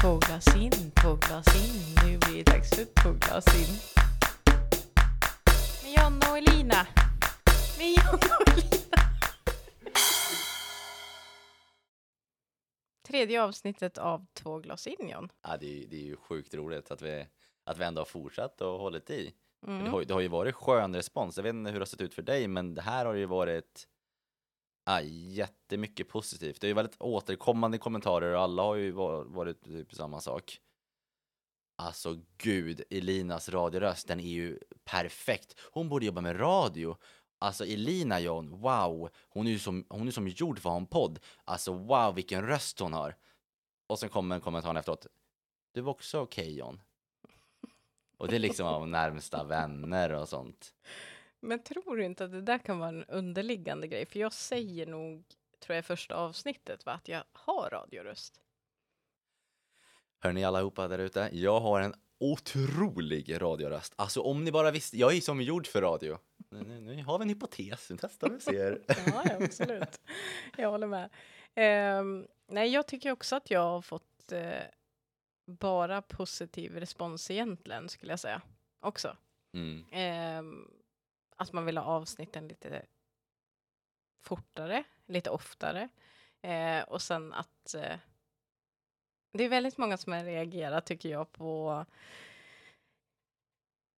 Två glas in, två glas in. Nu blir det dags för två glas in. Med Jonna och Elina. Med Jonna och Elina. Tredje avsnittet av Två glas in, John. Ja, det, är, ju- det är ju sjukt roligt att vi, att vi ändå har fortsatt och hållit i. Mm. Det, har, ju- det har ju varit skön respons. Jag vet inte hur det har sett ut för dig, men det här har ju varit ja, jättemycket positivt. Det är ju väldigt återkommande kommentarer och alla har ju varit typ samma sak. Alltså gud, Elinas radioröst, den är ju perfekt. Hon borde jobba med radio. Alltså Elina John, wow, hon är ju som, hon är som gjord för att ha en podd. Alltså wow, vilken röst hon har. Och sen kommer en kommentar efteråt. Du var också okej John. Och det är liksom av närmsta vänner och sånt. Men tror du inte att det där kan vara en underliggande grej? För jag säger nog, tror jag första avsnittet, va, att jag har radioröst. Hörni allihopa där ute, jag har en otrolig radioröst. Alltså om ni bara visste, jag är som gjord för radio. Nu, nu, nu har vi en hypotes, nu testar vi och ser. Ja, absolut. Jag håller med. Ehm, nej, jag tycker också att jag har fått eh, bara positiv respons egentligen, skulle jag säga. Också. Mm. Ehm, att man vill ha avsnitten lite fortare, lite oftare. Eh, och sen att eh, det är väldigt många som har reagerat, tycker jag, på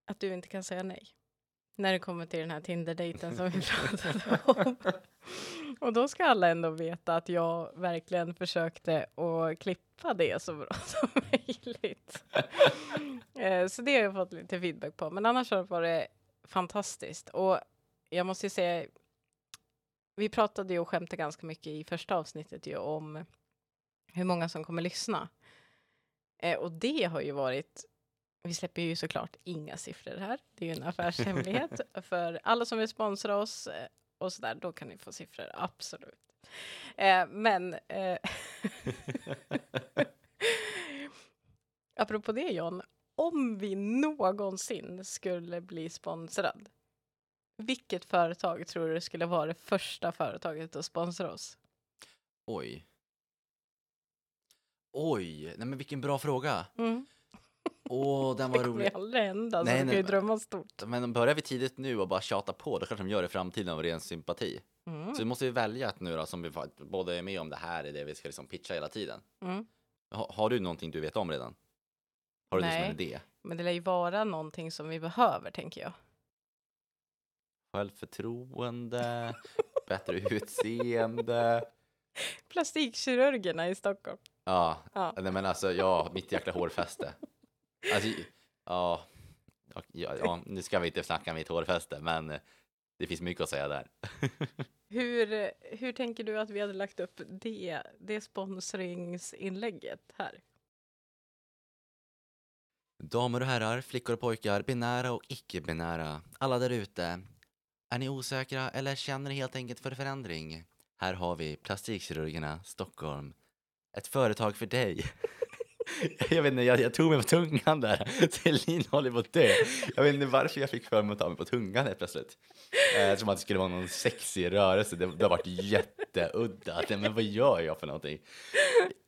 att du inte kan säga nej. När det kommer till den här Tinder-dejten som vi pratade om. Och då ska alla ändå veta att jag verkligen försökte att klippa det så bra som möjligt. Eh, Så det har jag fått lite feedback på. Men annars har det varit fantastiskt. Och jag måste ju säga, vi pratade ju och skämtade ganska mycket i första avsnittet ju om hur många som kommer lyssna. Eh, och det har ju varit, vi släpper ju såklart inga siffror här, det är ju en affärshemlighet. För alla som vill sponsra oss eh, och sådär, då kan ni få siffror, absolut. Eh, men eh, apropå det John, om vi någonsin skulle bli sponsrad, vilket företag tror du skulle vara det första företaget att sponsra oss? Oj. Oj, nej men vilken bra fråga. Mm. Åh, den Det var kommer ju rolig. aldrig hända, så Nej, vi kan nej, ju drömma stort. Men börjar vi tidigt nu och bara tjata på, då kanske de gör det i framtiden av ren sympati. Mm. Så vi måste ju välja ett nu då, som vi båda är med om det här är det vi ska liksom pitcha hela tiden. Mm. Ha, har du någonting du vet om redan? Har du det som Nej. en idé? Men det lär ju vara någonting som vi behöver, tänker jag. Självförtroende, bättre utseende. Plastikkirurgerna i Stockholm. Ja, Ja. nej men alltså ja, mitt jäkla hårfäste. Alltså, ja, ja, ja, ja, nu ska vi inte snacka mitt hårfäste, men eh, det finns mycket att säga där. Hur, hur tänker du att vi hade lagt upp det, det sponsringsinlägget här? Damer och herrar, flickor och pojkar, binära och icke-binära, alla där ute. Är ni osäkra eller känner ni helt enkelt för förändring? Här har vi Plastikkirurgerna Stockholm. Ett företag för dig. Jag vet inte, jag, jag tog mig på tungan där. Celine håller på att dö. Jag vet inte varför jag fick för mig att ta mig på tungan helt plötsligt. Eh, som att det skulle vara någon sexig rörelse. Det, det har varit jätteudda. Men vad gör jag för någonting?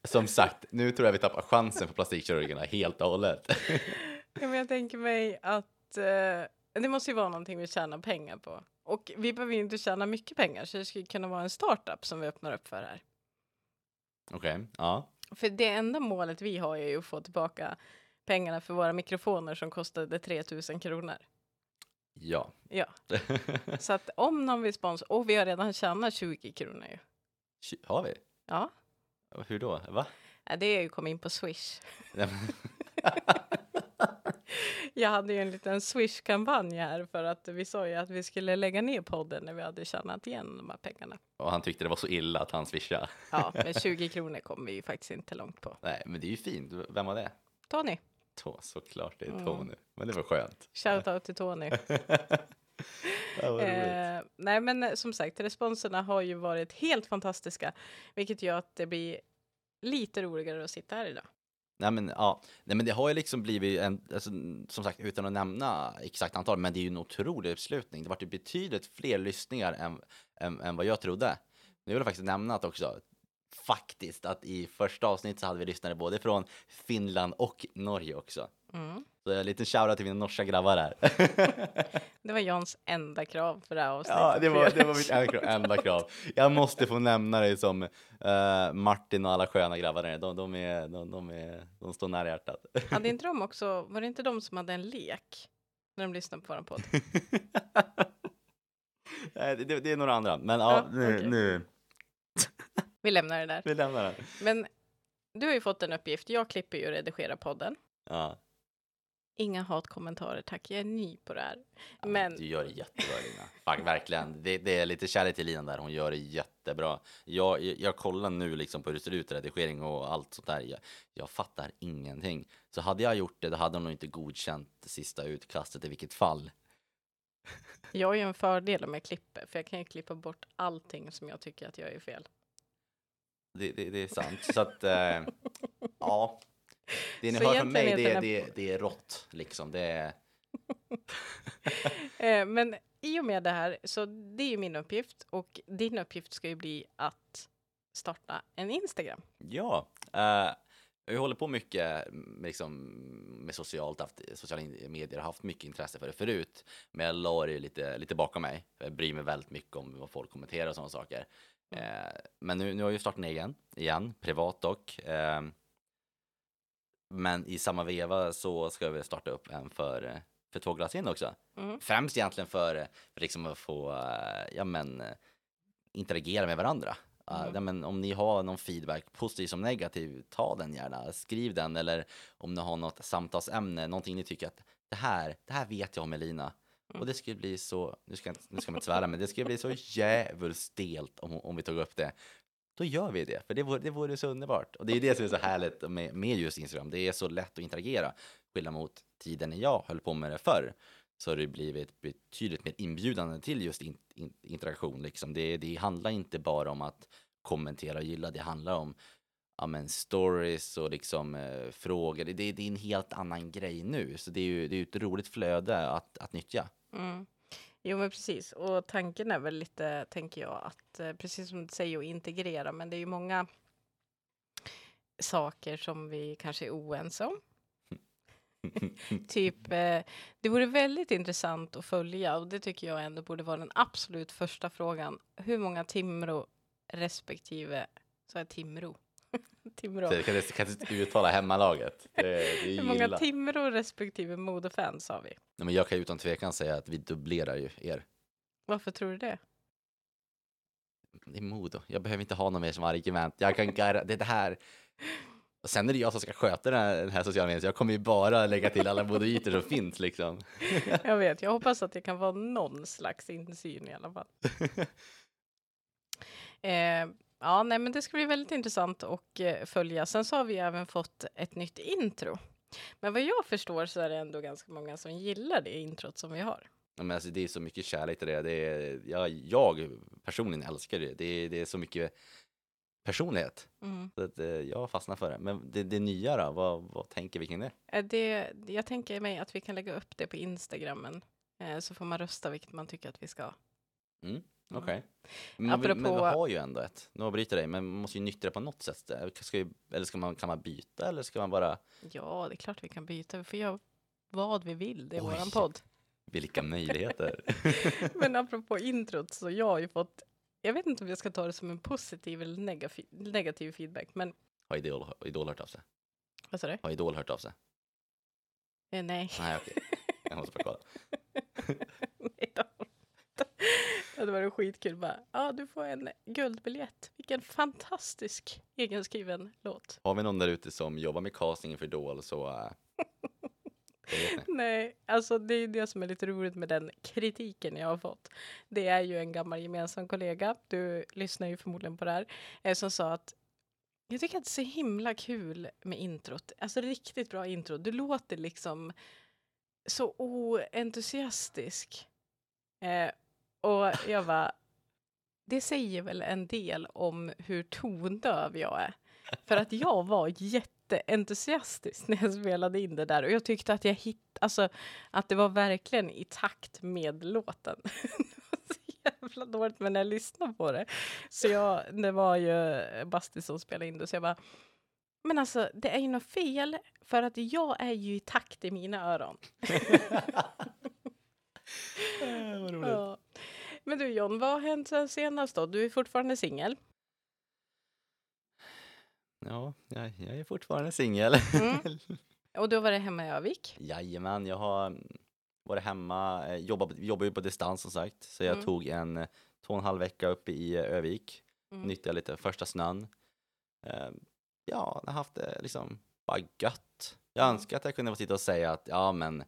Som sagt, nu tror jag vi tappar chansen för plastikkirurgerna helt och hållet. Ja, men jag tänker mig att eh, det måste ju vara någonting vi tjänar pengar på. Och vi behöver ju inte tjäna mycket pengar, så det skulle kunna vara en startup som vi öppnar upp för här. Okej, ja. För det enda målet vi har är ju att få tillbaka pengarna för våra mikrofoner som kostade 3000 kronor. Ja. Ja, så att om någon vill sponsra, och vi har redan tjänat 20 kronor ju. Tj- Har vi? Ja, Hur då? Va? Ja, det är ju kom in på Swish. Nej, Jag hade ju en liten Swish-kampanj här för att vi sa ju att vi skulle lägga ner podden när vi hade tjänat igen de här pengarna. Och han tyckte det var så illa att han swishade. Ja, men 20 kronor kommer vi ju faktiskt inte långt på. Nej, men det är ju fint. Vem var det? Tony, Tå, såklart det är Mm. Tony. Men det var skönt. shout out till Tony. Eh, nej, men eh, som sagt, responserna har ju varit helt fantastiska, vilket gör att det blir lite roligare att sitta här idag. Nej men ja, nej men det har ju liksom blivit en, alltså, som sagt utan att nämna exakt antal, men det är ju en otrolig uppslutning. Det har varit betydligt fler lyssningar än, än, än vad jag trodde. Nu vill jag faktiskt nämna att också faktiskt att i första avsnittet så hade vi lyssnare både från Finland och Norge också. Mm. Så en liten shoutout till mina norska grabbar här. Det var Jans enda krav för det här avsnittet. Ja, det var, det var mitt enda krav, enda krav. Jag måste få nämna dig som eh, Martin och alla sköna grabbar där. De, de, är, de, de, är, de står nära hjärtat. Hade inte de också, var det inte de som hade en lek när de lyssnade på vår podd? Nej, det, det är några andra, men ja, Ja, nu, okej. nu. Vi lämnar det där. Vi lämnar den. Men du har ju fått en uppgift. Jag klipper ju och redigerar podden. Ja. Inga hatkommentarer tack, jag är ny på det här. Ja, Men Du gör det jättebra Lina. Fuck, verkligen. Det, det är lite kärlek till Lina där. Hon gör det jättebra. Jag, jag, jag kollar nu liksom på hur det ser ut, redigering och allt sånt där. Jag, jag fattar ingenting. Så hade jag gjort det, då hade hon nog inte godkänt det sista utkastet i vilket fall. jag har ju en fördel om jag klipper, för jag kan ju klippa bort allting som jag tycker att jag är fel. Det, det, det är sant. Så att, eh, ja. Det ni Så hör från mig, det, är det, det är rått liksom. Det är, Eh, men i och med det här, så det är ju min uppgift och din uppgift ska ju bli att starta en Instagram. Ja, eh, jag håller på mycket med, liksom, med socialt, haft, sociala in- medier, har haft mycket intresse för det förut. Men jag la det lite, lite bakom mig. Jag bryr mig väldigt mycket om vad folk kommenterar och sådana saker. Eh, men nu, nu har ju startat en egen, igen, privat dock. Eh, men i samma veva så ska vi starta upp en för, eh, för två glas in också. Mm. Främst egentligen för, eh, för liksom att få, eh, ja men, eh, interagera med varandra. Uh, Mm. ja, men om ni har någon feedback, positiv som negativ, ta den gärna, skriv den eller om ni har något samtalsämne, någonting ni tycker att det här, det här vet jag om Elina. Mm. Och det skulle bli så, nu ska, nu ska man inte svära, men det skulle bli så jävligt stelt om, om vi tog upp det. Då gör vi det, för det vore, det vore så underbart. Och det är det som är så härligt med, med just Instagram, det är så lätt att interagera. Skillnad mot tiden när jag höll på med det förr, så har det blivit betydligt mer inbjudande till just in, in, interaktion. Liksom. Det, det handlar inte bara om att kommentera och gilla, det handlar om ja, men stories och liksom eh, frågor. Det, det är en helt annan grej nu, så det är ju det är ett roligt flöde att, att nyttja. Mm. Jo, men precis. Och tanken är väl lite, tänker jag, att eh, precis som du säger, att integrera, men det är ju många saker som vi kanske är oense om. Typ, eh, det vore väldigt intressant att följa och det tycker jag ändå borde vara den absolut första frågan. Hur många Timrå respektive, så är Timrå? Timrå. Jag kan, kan inte uttala hemmalaget. Det, det är Hur många. Timrå respektive modefans har vi? Nej, men jag kan utan tvekan säga att vi dubblerar ju er. Varför tror du det? Det är Modo. Jag behöver inte ha någon mer som argument. Jag kan gar- det det här. Och sen är det jag som ska sköta den här, den här sociala medien, så jag kommer ju bara lägga till alla modoiter som finns liksom. Jag vet, jag hoppas att det kan vara någon slags insyn i alla fall. Eh, ja, nej, men det ska bli väldigt intressant att eh, följa. Sen så har vi även fått ett nytt intro. Men vad jag förstår så är det ändå ganska många som gillar det introt som vi har. Ja, Men alltså, det är så mycket kärlek till det. det är, jag, jag personligen älskar det. Det är, det är så mycket personlighet. Mm. Så att, eh, jag fastnar för det. Men det, det nya då? Vad, vad tänker vi kring det? Eh, Det, jag tänker mig att vi kan lägga upp det på Instagrammen. Eh, så får man rösta vilket man tycker att vi ska. Mm, Mm. Okej. Men, vi- men vi Apropå- har ju ändå ett. Nu avbryter jag dig, men man måste ju nyttja det på något sätt. Ska ju, eller ska man, kan man byta eller ska man bara... Ja, det är klart vi kan byta. Vi får göra vad vi vill. Det är Oj. våran podd. Vilka möjligheter. Men apropå introt så jag har ju fått, jag vet inte om jag ska ta det som en positiv eller negativ, negativ feedback, men har Idol, har Idol hört av sig? vad sa du? Har Idol hört av sig? Eh, nej. Nej, okej. Jag måste bara kolla. nej då. Det varit skitkul bara. Ja, du får en guldbiljett. Vilken fantastisk egenskriven låt. Har vi någon där ute som jobbar med casting för Idol så... Ni. Nej, alltså det är det som är lite roligt med den kritiken jag har fått. Det är ju en gammal gemensam kollega, du lyssnar ju förmodligen på det här, eh, som sa att jag tycker att det är så himla kul med introt. Alltså riktigt bra intro. Du låter liksom så oentusiastisk. Eh, och jag bara, det säger väl en del om hur tondöv jag är. För att jag var jätteentusiastisk när jag spelade in det där och jag tyckte att jag hitt, alltså att det var verkligen i takt med låten. Så jävla dåligt men när jag lyssnade på det. Så jag, det var ju Basti som spelade in det så jag bara men alltså det är ju något fel för att jag är ju i takt i mina öron. Eh, Vad roligt. Ja. Men du John, vad har hänt sen senast då? Du är fortfarande singel. Ja, jag, jag är fortfarande singel. Mm. Och du har varit hemma i Övik. Jajamän, jag har varit hemma, eh, jobbat, jobbar ju på distans som sagt, så jag Mm. tog en eh, två och en halv vecka uppe i eh, Övik, Mm. nyttjade lite första snön. Eh, ja, jag har haft det liksom bara gött. Jag Mm. önskar att jag kunde få sitta och säga att ja men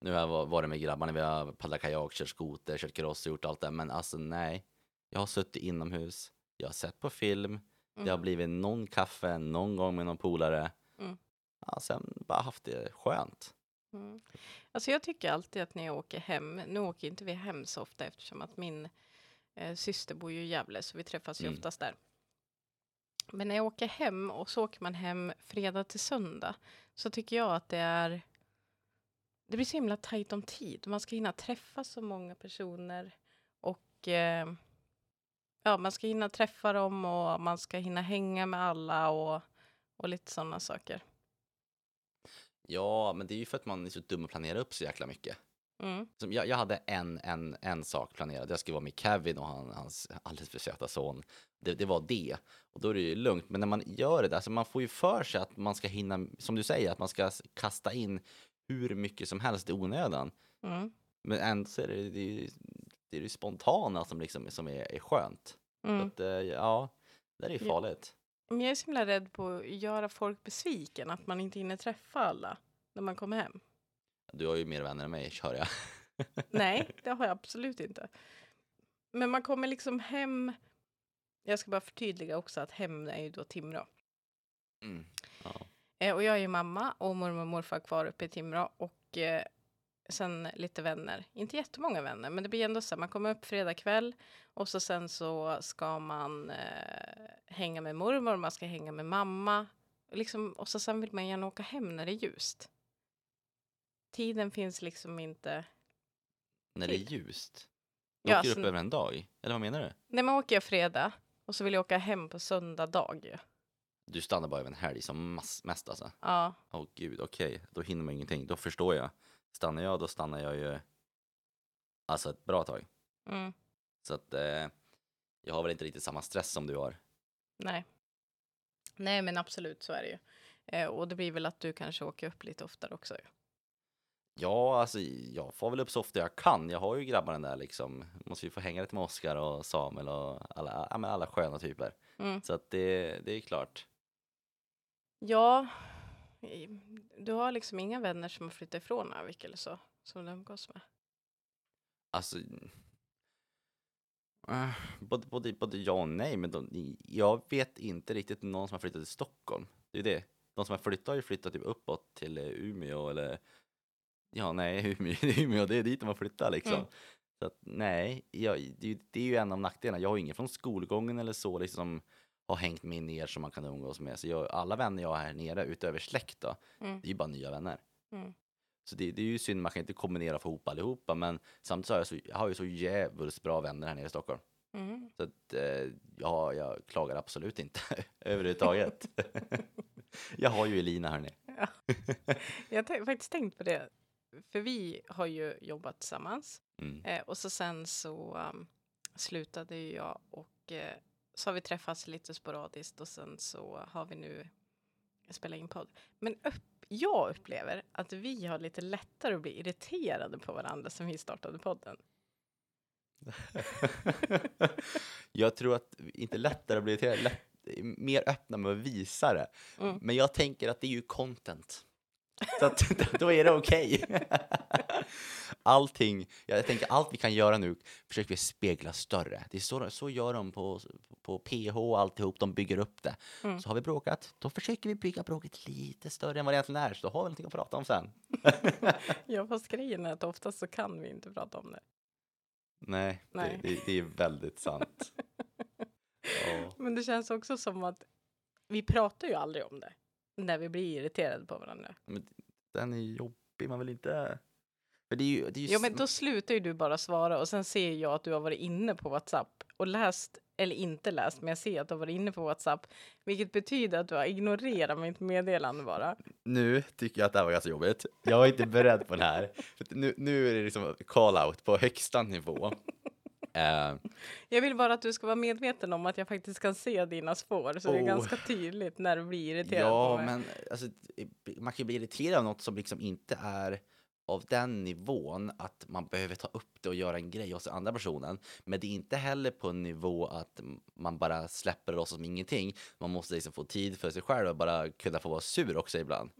nu har jag va- varit med grabbarna, vi har paddlat kajak, kört skoter, kört cross och gjort allt det, men alltså nej. Jag har suttit inomhus, jag har sett på film, det har Mm. blivit någon kaffe någon gång med någon polare. Mm. Ja, sen bara haft det skönt. Mm. Alltså jag tycker alltid att när jag åker hem, nu åker inte vi hem så ofta eftersom att min eh, syster bor ju i Gävle så vi träffas ju Mm. oftast där. Men när jag åker hem och så åker man hem fredag till söndag så tycker jag att det är det blir så himla tajt om tid. Man ska hinna träffa så många personer och eh, ja, man ska hinna träffa dem och man ska hinna hänga med alla och, och lite sådana saker. Ja, men det är ju för att man är så dum att planera upp så jäkla mycket. Mm. Som jag, jag hade en, en, en sak planerad. Jag skulle vara med Kevin och han, hans alldeles för söta son. Det, det var det. Och då är det ju lugnt. Men när man gör det där, alltså man får ju för sig att man ska hinna, som du säger, att man ska kasta in hur mycket som helst i onödan. Mm. Men ändå så är det, det, är ju- det, är det spontana som, liksom, som är, är skönt. Mm. att, eh, ja, det är ju farligt. Men jag är så himla rädd på att göra folk besviken, att man inte hinner träffa alla när man kommer hem. Du har ju mer vänner än mig, hör jag. Nej, det har jag absolut inte. Men man kommer liksom hem. Jag ska bara förtydliga också att hem är ju då Timrå. Mm. Ja. Eh, och jag är ju mamma och mormor och morfar kvar uppe i Timrå och eh, sen lite vänner. Inte jättemånga vänner, men det blir ändå så här, man kommer upp fredag kväll och så sen så ska man eh, hänga med mormor, man ska hänga med mamma. Liksom, och så sen vill man gärna åka hem när det är ljust. Tiden finns liksom inte. När det är ljust. Du Ja, åker alltså- upp över en dag? Eller vad menar du? När man åker jag fredag och så vill jag åka hem på söndag dag ju. Du stannar bara över en helg som mass, mest alltså? Ja, Åh gud, okej. Då hinner man ingenting. Då förstår jag. Stannar jag, då stannar jag ju alltså ett bra tag. mm, Så att eh, jag har väl inte riktigt samma stress som du har. nej. Nej, men absolut så är det ju. Eh, och det blir väl att du kanske åker upp lite oftare också. Ja, alltså jag får väl upp så ofta jag kan. Jag har ju grabbarna där liksom. Måste ju få hänga lite med Oskar och Samuel och alla, alla sköna typer. Mm. Så att det, det är klart. Ja, du har liksom inga vänner som har flyttat ifrån Övik eller så, som du umgås med. Alltså, äh, både, både, både ja och nej, men de, jag vet inte riktigt någon som har flyttat till Stockholm. Det är det. De som har flyttat har ju flyttat typ uppåt till eh, Umeå eller Ja, nej, Umeå, Umeå det är dit de har flyttat liksom. Mm. Så att nej, jag, det, är ju- det är ju en av nackdelarna. Jag har ingen från skolgången eller så liksom som har hängt med ner som man kan umgås med. Så jag, alla vänner jag har här nere utöver släkt då, Mm. det är ju bara nya vänner. Mm. Så det, det är ju synd, man kan inte kombinera och få ihop allihopa, men samtidigt så har jag, så, jag har ju så jävligt bra vänner här nere i Stockholm. Mm. Så att, eh, ja, jag klagar absolut inte överhuvudtaget. jag har ju Elina hörni. Jag har faktiskt tänkt på det, för vi har ju jobbat tillsammans. Mm. Eh, och så sen så um, slutade jag och eh, så har vi träffats lite sporadiskt och sen så har vi nu spelat in podd. Men upp, jag upplever att vi har lite lättare att bli irriterade på varandra sen vi startade podden. jag tror att inte lättare blir till lätt, mer öppna med att visa det. Mm. Men jag tänker att det är ju content. Så att, då är det okej. Allting, jag tänker allt vi kan göra nu försöker vi spegla större. Det är så, så gör de på, på PH och alltihop, de bygger upp det. Mm. Så har vi bråkat, då försöker vi bygga bråket lite större än vad det egentligen är, så då har vi någonting att prata om sen. Ja, fast grejen är att oftast så kan vi inte prata om det. Nej, Nej. Det, det, det är väldigt sant. Ja. Men det känns också som att vi pratar ju aldrig om det när vi blir irriterade på varandra. Men den är jobbig, man vill inte... För det är ju, det är ju Jo, men då slutar ju du bara svara och sen ser jag att du har varit inne på WhatsApp och läst, eller inte läst, men jag ser att du har varit inne på WhatsApp, vilket betyder att du har ignorerat mitt meddelande bara. Nu tycker jag att det här var ganska jobbigt. Jag var inte beredd på den här. Nu, nu är det liksom call-out på högsta nivå. Eh, Jag vill bara att du ska vara medveten om att jag faktiskt kan se dina spår, så det är Oh. ganska tydligt när du blir irriterad ja, men alltså, man kan ju bli irriterad av något som liksom inte är av den nivån att man behöver ta upp det och göra en grej hos andra personen. Men det är inte heller på en nivå att man bara släpper det som ingenting. Man måste liksom få tid för sig själv och bara kunna få vara sur också ibland.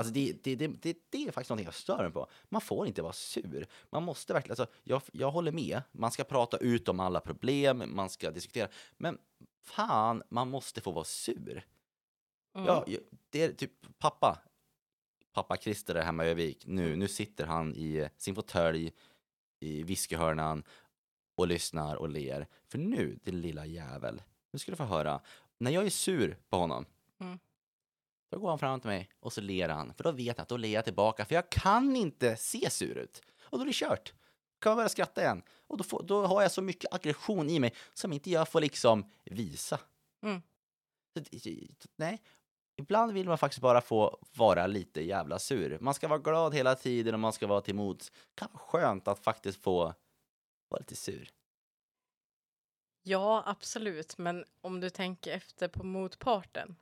Alltså det, det, det, det, det är faktiskt någonting jag stör mig på. Man får inte vara sur. Man måste verkligen, alltså, jag, jag håller med. Man ska prata ut om alla problem, man ska diskutera. Men fan, man måste få vara sur. Mm. Ja, det är typ pappa. Pappa Christer är hemma i Övik. Nu, nu sitter han i sin fåtölj i whiskyhörnan och lyssnar och ler. För nu, din lilla jävel, nu ska du få höra. När jag är sur på honom, Mm. Då går han fram till mig och så ler han. För då vet jag att då ler jag tillbaka, för jag kan inte se sur ut. Och då är det kört. Kan man börja skratta igen. Och då, får, då har jag så mycket aggression i mig som inte jag får liksom visa. Mm. Nej, ibland vill man faktiskt bara få vara lite jävla sur. Man ska vara glad hela tiden och man ska vara till. Det kan vara skönt att faktiskt få vara lite sur. Ja, absolut, men om du tänker efter på motparten.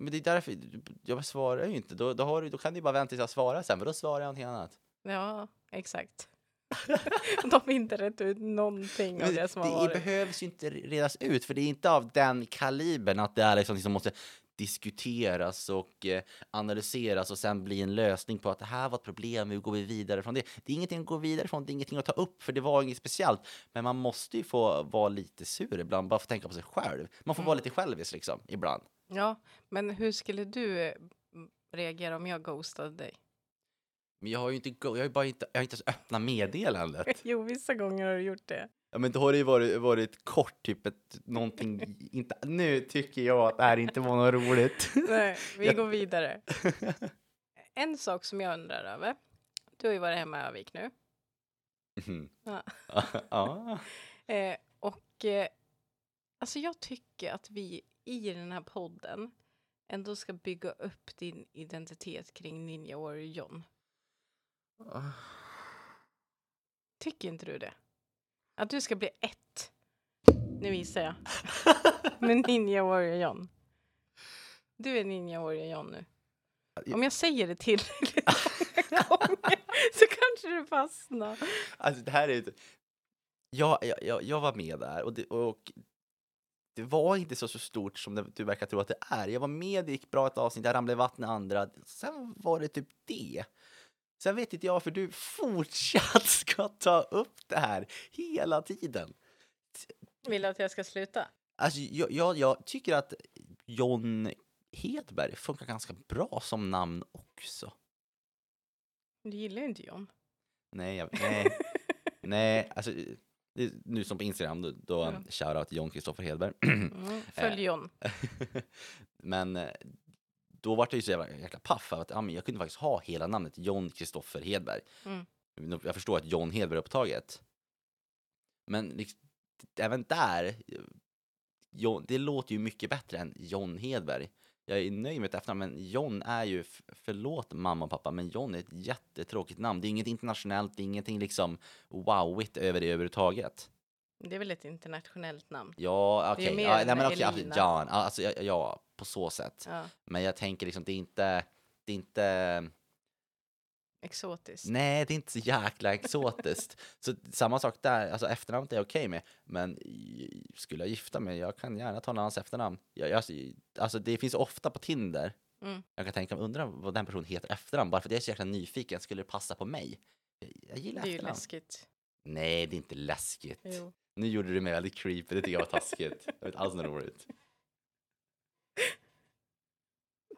Men det är därför, jag svarar ju inte. Då, då, har då kan du ju bara vänta tills jag svarar sen, för då svarar jag någonting annat. Ja, exakt. De har inte rätt ut någonting av Men det som har det varit. behövs ju inte redas ut, för det är inte av den kalibern att det är liksom som måste diskuteras och eh, analyseras och sen bli en lösning på att det här var ett problem, hur går vi vidare från det? Det är ingenting att gå vidare från, det är ingenting att ta upp, för det var inget speciellt. Men man måste ju få vara lite sur ibland, bara få tänka på sig själv. Man får vara Mm. lite självisk liksom, ibland. Ja, men hur skulle du eh, m- reagera om jag ghostade dig? Men jag har ju inte, jag har bara inte, jag har inte ens öppnat meddelandet. Jo, vissa gånger har du gjort det. Ja, men då har det ju varit, varit kort, typ ett, någonting, inte, nu tycker jag att det här inte var något roligt. Nej, vi Jag- går vidare. En sak som jag undrar över. Du har ju varit hemma i Övik nu. Mhm. Ja. ja. Eh, och eh, alltså jag tycker att vi i den här podden ändå ska bygga upp din identitet kring Ninja Warrior John. Tycker inte du det? Att du ska bli ett. Nu visar jag. Med Ninja Warrior John. Du är Ninja Warrior John nu. Om jag säger det tillräckligt många gånger så kanske det fastnar. Alltså det här är ju... Jag, jag, jag, jag var med där och det, och det var inte så, så stort som det, du verkar tro att det är. Jag var med, det gick bra ett avsnitt, jag ramlade i vattnet andra. Sen var det typ det. Sen vet inte jag, för du fortsatt ska ta upp det här hela tiden. Vill du att jag ska sluta? Alltså, jag, jag, jag tycker att John Hedberg funkar ganska bra som namn också. Du gillar ju inte John. Nej, jag, nej, nej, alltså nu som på Instagram, då, Ja. shoutout John Kristoffer Hedberg. Mm, följ John. men eh, då var det ju så jävla, jäkla paff av att ja, men jag kunde faktiskt ha hela namnet John Kristoffer Hedberg. Mm. Jag förstår att John Hedberg är upptaget. Men liksom, även där, eh, John, det låter ju mycket bättre än John Hedberg. Jag är nöjd med ett efternamn, men John är ju, förlåt mamma och pappa, men John är ett jättetråkigt namn. Det är inget internationellt, det är ingenting liksom wowigt över det överhuvudtaget. Det är väl ett internationellt namn? Ja, okej. mer Ja, nej, men absolut. Ja, alltså, ja, ja, på så sätt. Ja, Men jag tänker liksom, det är inte, det är inte, exotiskt. nej, det är inte så jäkla exotiskt. så samma sak där, alltså efternamnet är jag okej med, men skulle jag gifta mig, jag kan gärna ta någon annans efternamn. Jag, jag, alltså det finns ofta på Tinder, Mm. jag kan tänka mig, undra vad den personen heter efternamn, bara för att jag är så jäkla nyfiken, skulle det passa på mig? Jag, jag Det gillar är ju efternamn. läskigt. Nej, det är inte läskigt. Jo. Nu gjorde du mig väldigt creepy, det tycker jag var taskigt. Jag vet alls något roligt.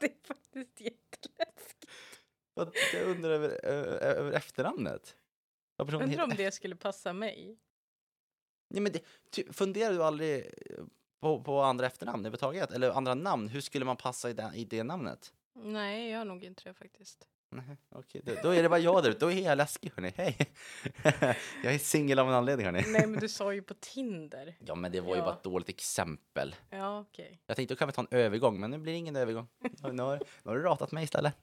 Det är faktiskt jätteläskigt. Vad- Jag undrar över, ö- över efternamnet. Undrar om heter. det skulle passa mig. Nej, men det, ty, funderar du aldrig eh, på, på andra efternamn överhuvudtaget? Eller andra namn? Hur skulle man passa i det, i det namnet? Nej, jag har nog inte det faktiskt. Nej, okej, då, då är det bara jag där Då är jag läskig, hörni. Hej! jag är singel av en anledning, hörni. Nej, men du sa ju på Tinder. Ja, men det var ju Ja. bara ett dåligt exempel. Ja, okej. Jag tänkte, då kan vi ta en övergång, men nu blir det ingen övergång. Nu, har, nu har du ratat mig istället.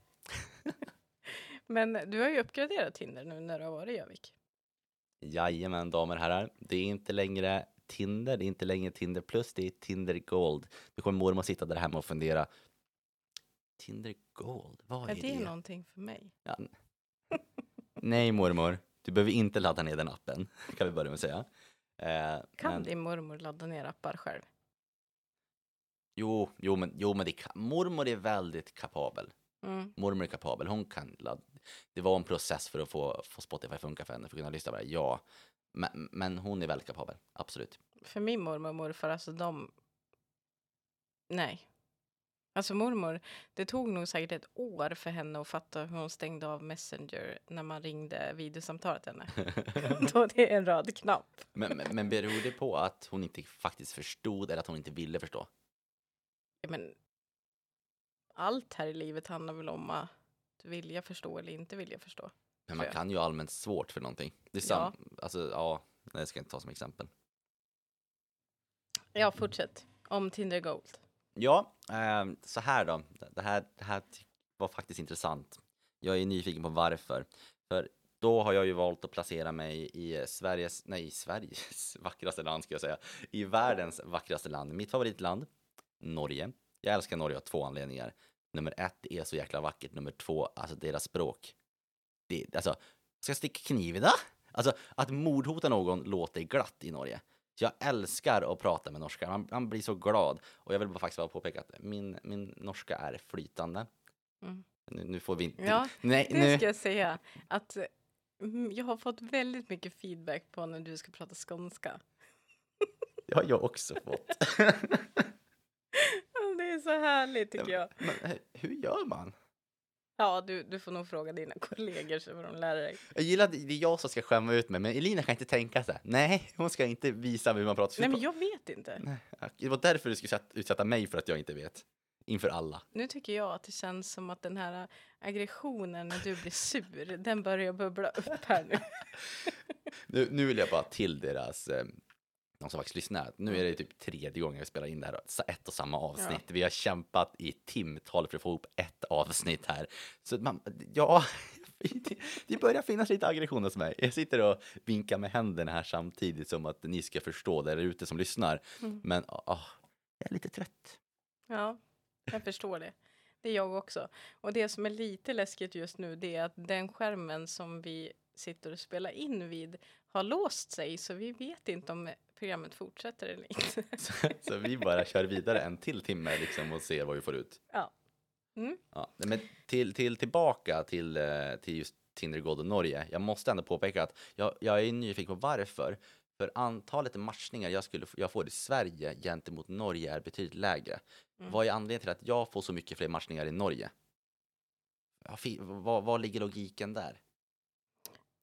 Men du har ju uppgraderat Tinder nu när du har varit i Övik. Jajamän, damer och herrar. Det är inte längre Tinder, det är inte längre Tinder plus, det är Tinder Gold. Nu kommer mormor sitta där hemma och fundera. Tinder Gold, vad är, Är det det? någonting för mig? Ja. Nej mormor, du behöver inte ladda ner den appen, kan vi börja med att säga. Eh, Kan men, din mormor ladda ner appar själv? jo, jo, men, jo, men det kan, mormor är väldigt kapabel. Mm. Mormor är kapabel, hon kan ladda. Det var en process för att få, få Spotify att funka för henne, för att kunna lyssna på det, ja. Men, men hon är väldigt kapabel, absolut. För min mormor och morfar, alltså de... Nej. Alltså mormor, det tog nog säkert ett år för henne att fatta hur hon stängde av Messenger när man ringde videosamtalet henne. Då det är en röd knapp. Men, men, men beror det på att hon inte faktiskt förstod eller att hon inte ville förstå? Ja, Men allt här i livet handlar väl om att vilja förstå eller inte vilja förstå. Men man kan ju allmänt svårt för någonting. Det är sam- alltså, ja, nej, det ska jag inte ta som exempel. Ja, fortsätt. Om Tinder Gold. Ja, ehm, så här då. Det här, det här var faktiskt intressant. Jag är nyfiken på varför. För då har jag ju valt att placera mig i Sveriges, nej, Sveriges vackraste land ska jag säga. I världens vackraste land. Mitt favoritland, Norge. Jag älskar Norge av två anledningar. Nummer ett är så jäkla vackert. Nummer två, alltså deras språk. Det, alltså, ska jag sticka kniv i det? Alltså, att mordhota någon låter glatt i Norge. Så jag älskar att prata med norska. Man, man blir så glad. Och jag vill bara faktiskt bara påpeka att min, min norska är flytande. Mm. Nu, nu får vi inte... Ja, nej, nu. ska jag säga. Att mm, jag har fått väldigt mycket feedback på när du ska prata skånska. Det har jag också fått. Är så härligt tycker jag. Men hur gör man? Ja, du, du får nog fråga dina kollegor så får de lära dig. Jag gillar att det är jag som ska skämma ut mig, men Elina kan inte tänka så här. Nej, hon ska inte visa hur man pratar. Nej, men jag vet inte. Nej, Det var därför du skulle sätt- utsätta mig för att jag inte vet. Inför alla. Nu tycker jag att det känns som att den här aggressionen när du blir sur, den börjar bubbla upp här nu. Nu, nu vill jag bara till deras, eh, de som faktiskt lyssnar, nu är det typ tredje gången vi spelar in det här, ett och samma avsnitt. Vi har kämpat i timtal för att få ihop ett avsnitt här. Så man, ja, det, börjar finnas lite aggression hos mig. Jag sitter och vinkar med händerna här samtidigt som att ni ska förstå det där ute som lyssnar. Mm. Men ah, jag är lite trött. Ja, jag förstår det. Det är jag också. Och det som är lite läskigt just nu det är att den skärmen som vi sitter och spelar in vid har låst sig så vi vet inte om programmet fortsätter eller inte. Så, så vi bara kör vidare en till timme liksom och ser vad vi får ut. Ja. Mm. Ja, men till, till tillbaka till, eh, till just Tinder Gold och Norge. Jag måste ändå påpeka att jag, jag är nyfiken på varför. För antalet matchningar jag, skulle, jag får i Sverige gentemot Norge är betydligt lägre. Mm. Vad är anledningen till att jag får så mycket fler matchningar i Norge? Ja, vad, vad ligger logiken där?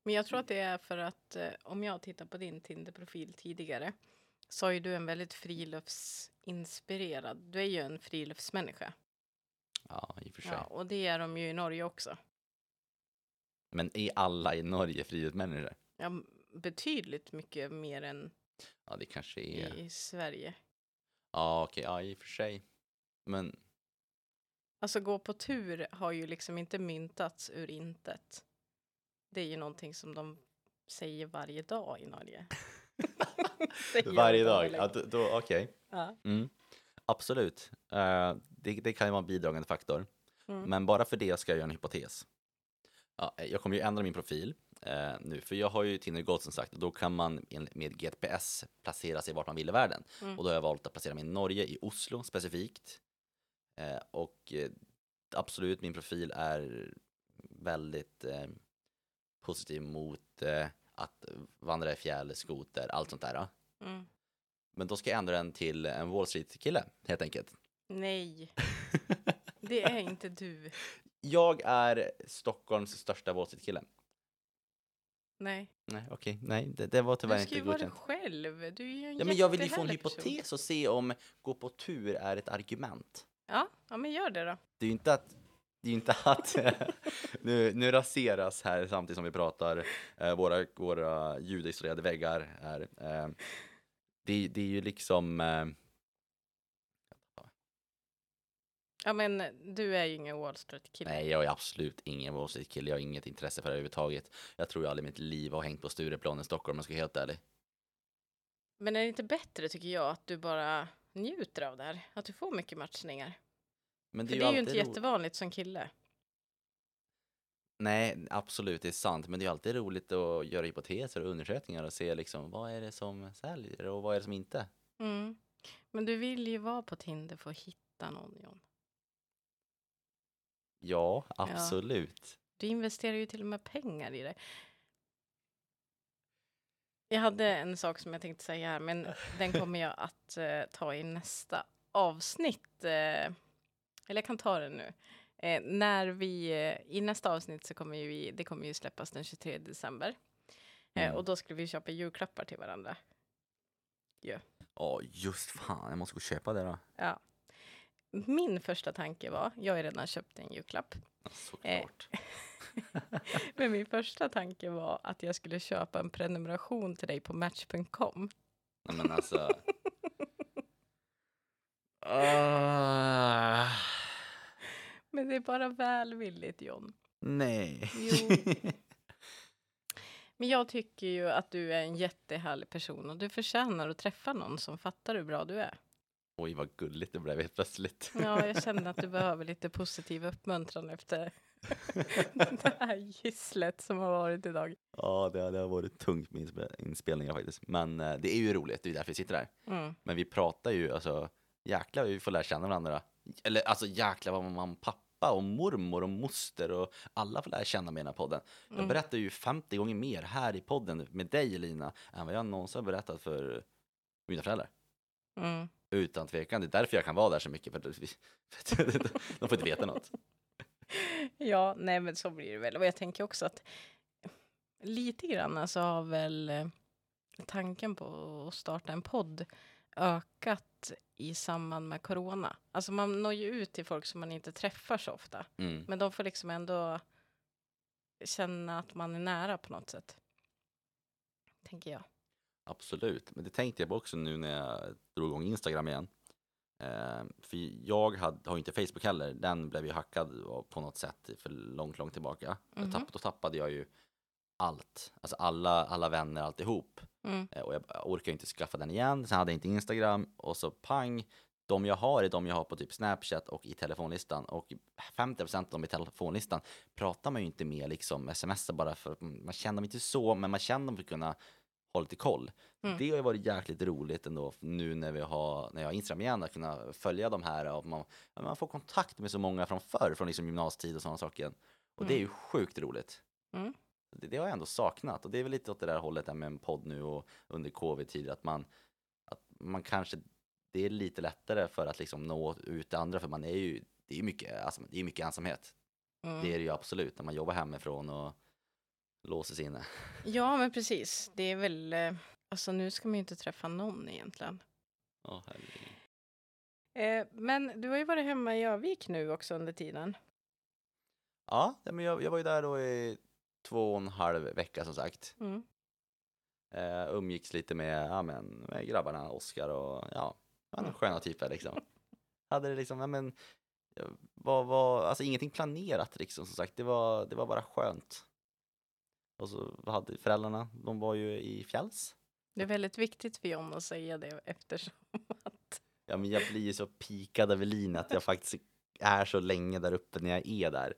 Men jag tror att det är för att eh, om jag tittar på din Tinder-profil tidigare så är du en väldigt friluftsinspirerad. Du är ju en friluftsmänniska. Ja, i och för sig. Ja, och det är de ju i Norge också. Men är alla i Norge friluftsmänniskor? Ja, betydligt mycket mer än Ja, det kanske är. i Sverige. Ja, okej, ja, i och för sig. Men Alltså gå på tur har ju liksom inte myntats ur intet. Det är ju någonting som de säger varje dag i Norge. Varje dag? Ja, okej. Ja. Mm. Absolut. Eh, det, det kan ju vara en bidragande faktor. Mm. Men bara för det ska jag göra en hypotes. Ja, eh, jag kommer ju ändra min profil eh, nu, för jag har ju Tinder Gold som sagt och då kan man med GPS placera sig vart man vill i världen. Mm. Och då har jag valt att placera mig i Norge, i Oslo specifikt. Eh, och eh, absolut, min profil är väldigt eh, positiv mot eh, att vandra i fjäll, skoter, allt sånt där. Mm. Men då ska jag ändra den till en Wall Street-kille, helt enkelt. Nej, det är inte du. Jag är Stockholms största Wall Street-kille. Nej, Nej, okej, nej, det, det var tyvärr du inte ska ju vara dig godkänt. själv. Du är ju en Ja, men jag vill ju få en hypotes och se om gå på tur är ett argument. Ja, ja, men gör det då. Det är ju inte att det är inte att nu, nu raseras här samtidigt som vi pratar eh, våra, våra ljudisolerade väggar här. Eh, det, det är ju liksom eh, Ja, men du är ju ingen Wall Street-kille. Nej, jag är absolut ingen Wall Street-kille. Jag har inget intresse för det överhuvudtaget. Jag tror jag aldrig i mitt liv har hängt på Stureplan i Stockholm om jag ska vara helt ärlig. Men är det inte bättre, tycker jag, att du bara njuter av det här? Att du får mycket matchningar? Men För det är ju inte alltid ro- jättevanligt som kille. Nej, absolut, det är sant. Men det är alltid roligt att göra hypoteser och undersökningar och se liksom vad är det som säljer och vad är det som inte. Mm. Men du vill ju vara på Tinder för att hitta någon, John. Ja, absolut. Du investerar ju till och med pengar i det. Jag hade en sak som jag tänkte säga här, men den kommer jag att eh, ta i nästa avsnitt. Eh, eller jag kan ta den nu. Eh, när vi, eh, I nästa avsnitt så kommer ju vi, det kommer ju släppas den 23 december. Eh, Mm. och då skulle vi köpa julklappar till varandra. Ja, just fan, jag måste gå och köpa det då. Ja. Min första tanke var, jag har redan köpt en julklapp. Såklart. Men min första tanke var att jag skulle köpa en prenumeration till dig på Match.com. Nej, men alltså. Ah, Men det är bara välvilligt John. nej. Jo. Men jag tycker ju att du är en jättehärlig person och du förtjänar att träffa någon som fattar hur bra du är. Oj, vad gulligt det blev helt plötsligt. Ja, jag känner att du behöver lite positiv uppmuntran efter det här gisslet som har varit idag. Ja, det, det har varit tungt med inspe- inspelningar faktiskt. Men eh, det är ju roligt, det är därför vi sitter här. Mm. Men vi pratar ju, alltså jäklar vi får lära känna varandra. Eller alltså jäklar vad mamma och pappa och mormor och moster och alla får lära känna mig i den här podden. Jag Mm. berättar ju 50 gånger mer här i podden med dig Elina än vad jag någonsin har berättat för mina föräldrar. Mm. Utan tvekan, det är därför jag kan vara där så mycket. För de får inte veta något. Ja, nej men så blir det väl. Och jag tänker också att lite grann så har väl eh, tanken på att starta en podd ökat i samband med corona. Alltså man når ju ut till folk som man inte träffar så ofta. Mm. Men de får liksom ändå känna att man är nära på något sätt. Tänker jag. Absolut, men det tänkte jag på också nu när jag drog igång Instagram igen. Eh, för jag hade, har inte Facebook heller, den blev ju hackad på något sätt för långt, långt tillbaka. Jag Mhm. tapp, då tappade jag ju allt, alltså alla, alla vänner, alltihop. Mm. Eh, och jag orkar inte skaffa den igen, sen hade jag inte Instagram och så pang, de jag har är de jag har på typ Snapchat och i telefonlistan och 50% av dem i telefonlistan pratar man ju inte med liksom smsar bara för att man känner dem inte så, men man känner dem för att kunna ha lite koll. Mm. Det har ju varit jäkligt roligt ändå nu när vi har, när jag har Instagram igen, att kunna följa de här och man, man får kontakt med så många från förr, från liksom gymnasietid och sådana saker. Och det är ju sjukt roligt. Mm. Det, det har jag ändå saknat och det är väl lite åt det där hållet där med en podd nu och under covid-tider att man, att man kanske, det är lite lättare för att liksom nå ut till andra för man är ju, det är mycket, alltså, det är mycket ensamhet. Mm. Det är det ju absolut när man jobbar hemifrån och låser sig inne. Ja, men precis. Det är väl... eh, Alltså nu ska man ju inte träffa någon egentligen. Herregud. Eh, men du har ju varit hemma i Övik nu också under tiden. Ja, men jag, jag var ju där då i två och en halv vecka som sagt. Mm. Eh, umgicks lite med, ja, men, med grabbarna, Oskar och ja, Mm. sköna typer liksom. Hade det liksom, ja men, var, var, alltså ingenting planerat liksom som sagt, det var, det var bara skönt. Och så hade föräldrarna, de var ju i fjälls. Det är väldigt viktigt för John att säga det eftersom att... Ja men jag blir ju så pikad av Elin att jag faktiskt är så länge där uppe när jag är där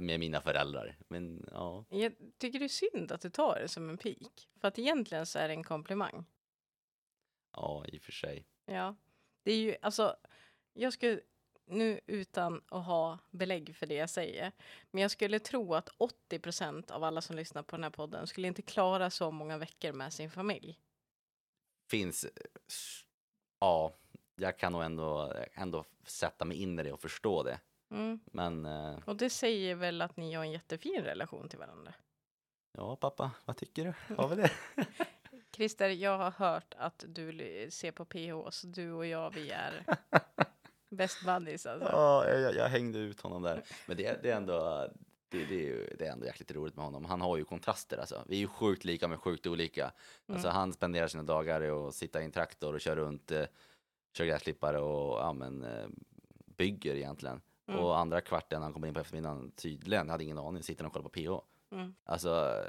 med mina föräldrar. Men ja, Jag tycker det är synd att du tar det som en pik. För att egentligen så är det en komplimang. ja i och för sig. Ja. Det är ju, alltså, jag skulle, nu utan att ha belägg för det jag säger, men jag skulle tro att 80 procent av alla som lyssnar på den här podden skulle inte klara så många veckor med sin familj. Finns, eh, ja, jag kan nog ändå, ändå sätta mig in i det och förstå det. Mm. Men eh, Och det säger väl att ni har en jättefin relation till varandra. ja pappa, vad tycker du? Har vi det? Christer, jag har hört att du ser på PH, så du och jag, vi är... Best buddies alltså. Ja, jag, jag hängde ut honom där. Men det, det är ändå det, det, är ju, det är ändå jäkligt roligt med honom. Han har ju kontraster alltså. Vi är ju sjukt lika men sjukt olika. Alltså Mm. han spenderar sina dagar i att sitta i en traktor och köra runt, eh, kör gräsklippare och ja, men, eh, bygger egentligen. Mm. Och andra kvarten när han kommer in på eftermiddagen, tydligen, hade ingen aning, sitter och kollar på PH. Mm. Alltså,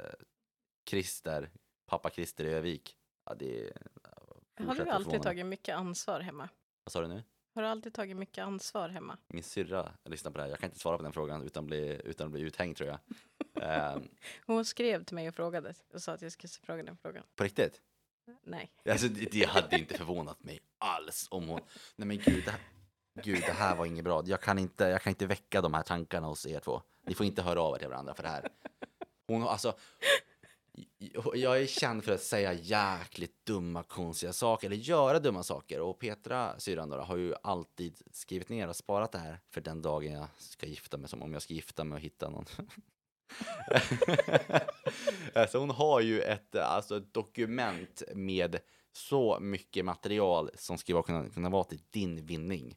Christer, pappa Christer i Övik. Ja, det Har du att alltid tagit mycket ansvar hemma? Vad sa du nu? Har du alltid tagit mycket ansvar hemma? Min syrra lyssnar på det här. Jag kan inte svara på den frågan utan bli, utan att bli uthängd tror jag. Ehm, Hon skrev till mig och frågade och sa att jag skulle fråga den frågan. på riktigt? Nej. Alltså, det, det hade inte förvånat mig alls om hon... Nej men gud det, här, gud, det här var inget bra. Jag kan, inte, jag kan inte väcka de här tankarna hos er två. Ni får inte höra av er till varandra för det här. Hon har alltså... Jag är känd för att säga jäkligt dumma, konstiga saker, eller göra dumma saker. Och Petra, syrran då, har ju alltid skrivit ner och sparat det här för den dagen jag ska gifta mig, som om jag ska gifta mig och hitta någon. Så hon har ju ett, alltså, ett dokument med så mycket material som ska kunna, kunna vara till din vinning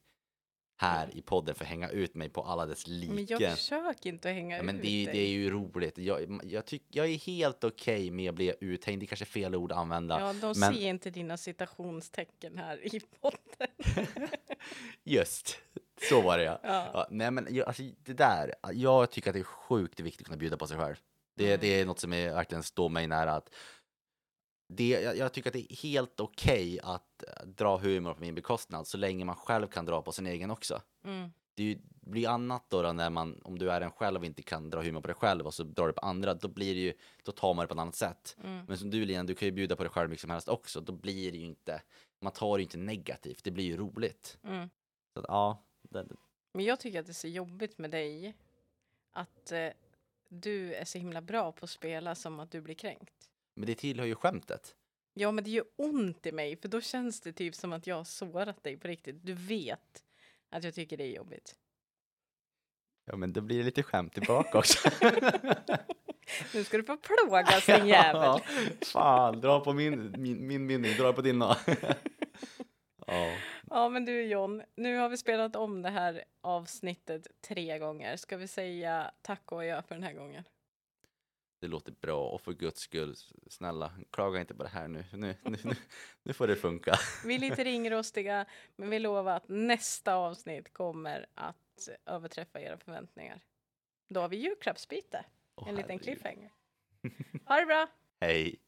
här i podden för att hänga ut mig på alla dess Men jag försöker inte att hänga Ja, men ut det, dig. det är ju roligt. Jag, jag, tyck, jag är helt okej med att bli uthängd. Det är kanske är fel ord att använda. Ja, de men- ser inte dina citationstecken här i podden. Just, så var det ja. Ja. ja nej men jag, alltså, det där, jag tycker att det är sjukt viktigt att kunna bjuda på sig själv. Det, Mm. det är något som är, verkligen står mig nära. Att det, jag, jag tycker att det är helt okej att eh, dra humor på min bekostnad så länge man själv kan dra på sin egen också. Mm. Det blir annat då, då när man, om du är en själv och inte kan dra humor på dig själv och så drar du på andra, då blir det ju, då tar man det på ett annat sätt. Mm. Men som du Lina, du kan ju bjuda på dig själv mycket som helst också, då blir det ju inte, man tar det ju inte negativt, det blir ju roligt. Mm. Så att, ja, det, Men jag tycker att det är så jobbigt med dig att eh, du är så himla bra på att spela som att du blir kränkt. Men det tillhör ju skämtet. Ja, men det gör ont i mig, för då känns det typ som att jag har sårat dig på riktigt. Du vet att jag tycker det är jobbigt. Ja, men det blir lite skämt tillbaka också. Nu ska du få plågas din jävel. Ja, fan, dra på min, min, min mynning, dra på din då. ja. Ja, men du John, nu har vi spelat om det här avsnittet tre gånger. Ska vi säga tack och adjö för den här gången? Det låter bra och för guds skull, snälla, klaga inte på det här nu. Nu, nu, nu, nu får det funka. Vi är lite ringrostiga, men vi lovar att nästa avsnitt kommer att överträffa era förväntningar. Då har vi julklappsbyte, Åh, en liten herregud. cliffhanger. Ha det bra! Hej.